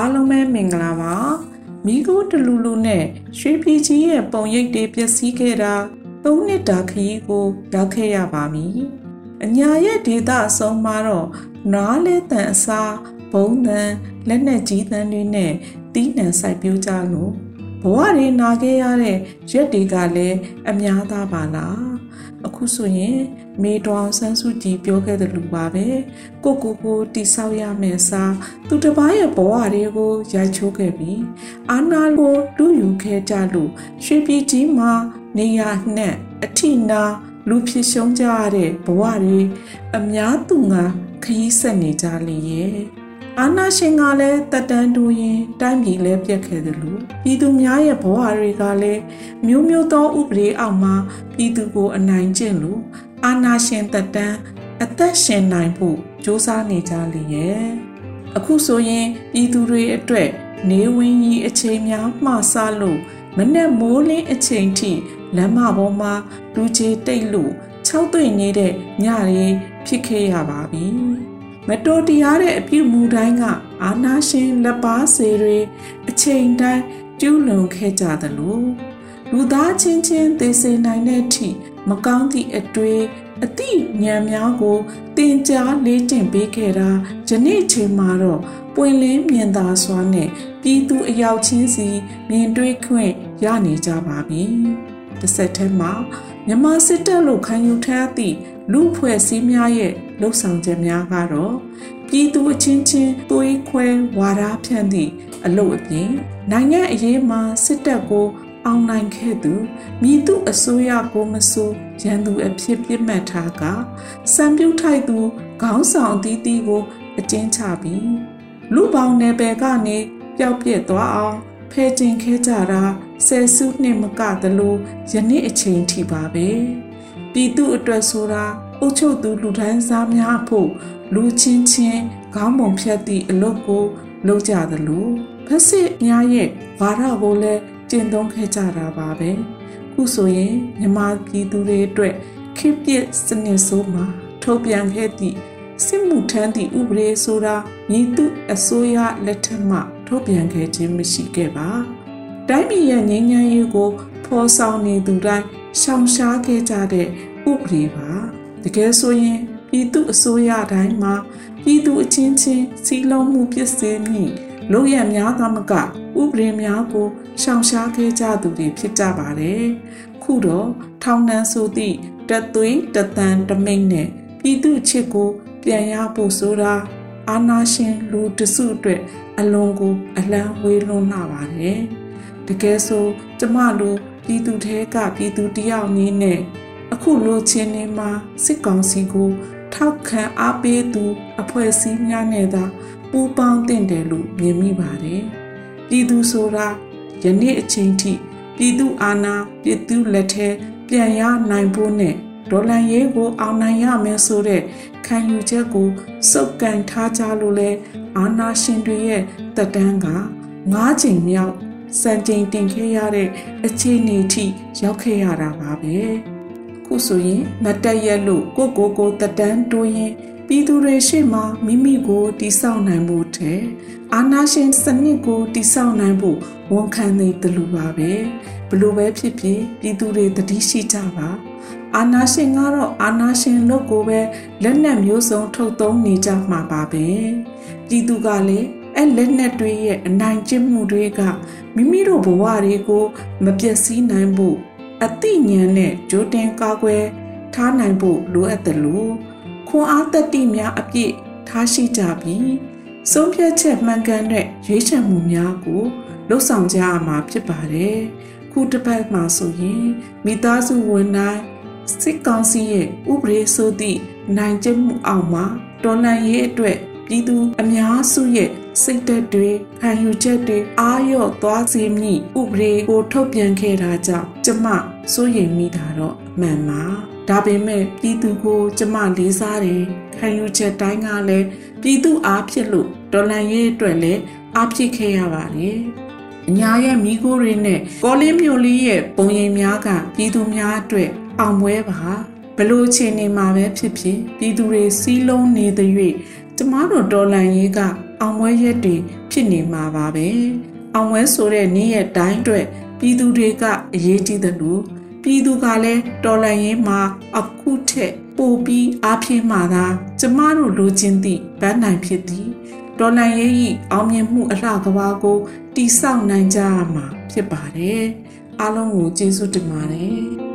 အားလုံးပဲမင်္ဂလာပါမိခိုးတလူလူနဲ့ရွှေပြည်ကြီးရဲ့ပုံရိပ်တွေပျက်စီးခဲ့တာ၃နှစ်တာခရီးကိုရောက်ခဲ့ရပါပြီအညာရဲ့ဒေတာအဆုံးမှာတော့နားလဲတန်အစားဘုံတန်လက်နဲ့ကြီးတန်တွေနဲ့တီးနှံစိုက်ပျိုးကြလို့ ဘဝတွေနာခဲ့ရတဲ့ရက်တွေကလည်းအများသားပါလားအခုဆိုရင်မေတော်ဆန်းစုကြည်ပြောခဲ့တဲ့လူပါပဲကိုကိုကိုတိဆောက်ရမယ်စားသူတစ်ပါးရဲ့ဘဝတွေကိုရိုက်ချိုးခဲ့ပြီးအာနာကိုလူယူခဲ့ကြလို့ရွှေပြည်ကြီးမှာနေရနှက်အထိနာလူဖြစ်ရှုံးကြရတဲ့ဘဝတွေအများသူငါခရီးဆက်နေကြလေရဲ့ အာနာရှင်ကလည်းတက်တန်းတူရင်တိုင်းပြည်လည်းပြက်ခဲ့တယ်လို့ပြည်သူများရဲ့ဘဝတွေကလည်းမျိုးမျိုးသောဥပဒေအောက်မှာပြည်သူကိုအနိုင်ကျင့်လို့အာနာရှင်တက်တန်းအသက်ရှင်နိုင်ဖို့စ조사နေကြလေရဲ့အခုဆိုရင်ပြည်သူတွေအတွက်နေဝင်ကြီးအချိန်များမှဆလို့မနဲ့မိုးလင်းအချိန်ထိလမ်းမပေါ်မှာလူကြီးတိတ်လို့၆သွိနေတဲ့ညတွေဖြစ်ခဲ့ရပါပြီ မတော်တရားတဲ့အပြုမူတိုင်းကအာနာရှင်လက်ပါစေတွေအချိန်တိုင်းကျူးလွန်ခဲ့ကြသလိုလူသားချင်းချင်းသိစေနိုင်တဲ့အထိမကောင်းသည့်အတွေ့အသည့်ဉာဏ်များကိုတင်ကြားလေးကျင့်ပေးခဲ့တာယနေ့ချိန်မှာတော့ပွင့်လင်းမြင်သာစွာနဲ့ပြည်သူအယောက်ချင်းစီမြင်တွေ့ခွင့်ရနေကြပါပြီ။တစ်ဆက်တည်းမှာမြန်မာစစ်တပ်လို့ခံယူထားသည့်လူဖွဲ့စည်းများရဲ့ လှုပ်ဆောင်ချက်များကတော့ပြည်သူအချင်းချင်းသွေးခွဲဝါဒဖြန့်သည့်အလုပ်အပြင်နိုင်ငံအရေးမှာစစ်တပ်ကိုအောင်နိုင်ခဲ့သူမိသူအစိုးရကိုမဆိုရန်သူအဖြစ်ပြစ်မှတ်ထားကစံပြုတ်ထိုက်သူခေါင်းဆောင်အသီးသီးကိုအကျဉ်းချပြီးလူပေါင်းနယ်ပယ်ကနေပျောက်ပြက်သွားအောင်ဖဲကျင်ခဲ့ကြတာဆယ်စုနှစ်မကသလိုယနေ့အချိန်ထိပါပဲ ပြည်သူအတွက်ဆိုတာအုပ်ချုပ်သူလူဒန်းစားများဖို့လူချင်းချင်းခေါင်းပုံဖြတ်သည့်အလုပ်ကိုလုပ်ကြသလိုဖက်စစ်များရဲ့ဝါဒကိုလည်းကျင့်သုံးခဲ့ကြတာပါပဲခုဆိုရင်မြမပြည်သူတွေအတွက်ခေပြစ်စနစ်ဆိုးမှာထုတ်ပြန်ခဲ့သည့်စစ်မှုထမ်းသည့်ဥပဒေဆိုတာညီသူအစိုးရလက်ထက်မှထုတ်ပြန်ခဲ့ခြင်းမရှိခဲ့ပါတိုင်းပြည်ရဲ့ငြိမ်းချမ်းရေးကိုဖော်ဆောင်နေသူတိုင်း ရှောင်ရှားခဲ့ကြတဲ့ဥပဒေပါတကယ်ဆိုရင်ပြည်သူအစိုးရတိုင်းမှာပြည်သူအချင်းချင်းစီလုံးမှုပြည့်စုံမိလို့ရများသမကဥပဒေများကိုရှောင်ရှားခဲ့ကြသူတွေဖြစ်ကြပါတယ်ခုတော့ထောင်နှံဆိုသည့်တသွေးတသန်တမိတ်နဲ့ပြည်သူချစ်ကိုပြန်ရဖို့ဆိုတာအာနာရှင်လူတစုအတွက်အလွန်ကိုအလံဝေးလွန်းလာပါတယ်တကယ်ဆိုကျမတို့ ပြည်သူထဲကပြည်သူတယောက်နည်းနဲ့အခုလိုချင်းနေမှာစစ်ကောင်စီကိုထောက်ခံအားပေးသူ အဖွဲ့အစည်းများနဲ့သာပူးပေါင်းတင်တယ်လို့မြင်မိပါတယ်ပြည်သူဆိုတာယနေ့အချိန်ထိပြည်သူအာဏာပြည်သူလက်ထဲပြန်ရနိုင်ဖို့နဲ့ဒေါ်လာရေးကိုအောင်နိုင်ရမယ်ဆိုတဲ့ခံယူချက်ကိုစုပ်ကန်ထားကြလို့လဲအာနာရှင်တွေရဲ့တက်တန်းက၅ချိန်မြောက် စံချိန်တင်ခဲ့ရတဲ့အခြေအနေထိရောက်ခဲ့ရတာပါပဲခုဆိုရင်မတက်ရက်လို့ကိုကိုကိုတက်တန်းတိုးရင်ပြည်သူတွေရှေ့မှာမိမိကိုတိဆောက်နိုင်ဖို့တဲ့အာနာရှင်စနစ်ကိုတိဆောက်နိုင်ဖို့ဝန်ခံနေတယ်လို့ပါပဲဘလို့ပဲဖြစ်ဖြစ်ပြည်သူတွေတတိရှိကြပါအာနာရှင်ကတော့အာနာရှင်လို့ကိုပဲလက်နက်မျိုးစုံထုတ်သုံးနေကြမှာပါပဲပြည်သူကလည်း အဲ့လက်နက်တွေရဲ့အနိုင်ကျင့်မှုတွေကမိမိတို့ဘဝတွေကိုမပျက်စီးနိုင်ဖို့အသိဉာဏ်နဲ့ကြိုတင်ကာကွယ်ထားနိုင်ဖို့လိုအပ်တယ်လို့ခွန်အားတတိများအပြည့်ထားရှိကြပြီးဆုံးဖြတ်ချက်မှန်ကန်တဲ့ရွေးချယ်မှုများကိုလှုပ်ဆောင်ကြရမှာဖြစ်ပါတယ်။ခုတစ်ပတ်မှာဆိုရင်မိသားစုဝန်တိုင်းစစ်ကောင်စီရဲ့ဥပဒေဆိုသည့်နိုင်ကျင့်မှုအောက်မှာတော်လှန်ရေးအတွက်ပြည်သူအများစုရဲ့ စိတ်သက်တွေခံယူချက်တွေအာရော့သွားစေမည့်ဥပဒေကိုထုတ်ပြန်ခဲ့တာကြောင့်ကျမစိုးရိမ်မိတာတော့မှန်ပါဒါပေမဲ့ပြည်သူကိုကျမလေးစားတယ်ခံယူချက်တိုင်းကလည်းပြည်သူအားဖြစ်လို့ဒေါ်လန်ရေးအတွက်လည်းအားဖြစ်ခဲ့ရပါတယ်အညာရဲ့မိခိုးတွေနဲ့ကောလင်းမြို့လေးရဲ့ပုံရိပ်များကပြည်သူများအတွက်အောင်ပွဲပါဘလို့ချင်းနေမှာပဲဖြစ်ဖြစ်ပြည်သူတွေစီးလုံးနေတဲ့၍ကျမတို့တော်လန်ရေးက အောင်ပွဲရက်တွေဖြစ်နေမှာပါပဲအောင်ပွဲဆိုတဲ့နေ့ရက်တိုင်းအတွက်ပြည်သူတွေကအရေးကြီးတယ်လို့ပြည်သူကလည်းတော်လန်ရေးမှာအခုထက်ပိုပြီးအားဖြည့်မှသာကျမတို့လိုချင်သည့်ဗန်းနိုင်ဖြစ်သည်တော်လန်ရေးဤအောင်မြင်မှုအလှကဘာကိုတိဆောက်နိုင်ကြရမှာဖြစ်ပါတယ်အားလုံးကိုကျေးဇူးတင်ပါတယ်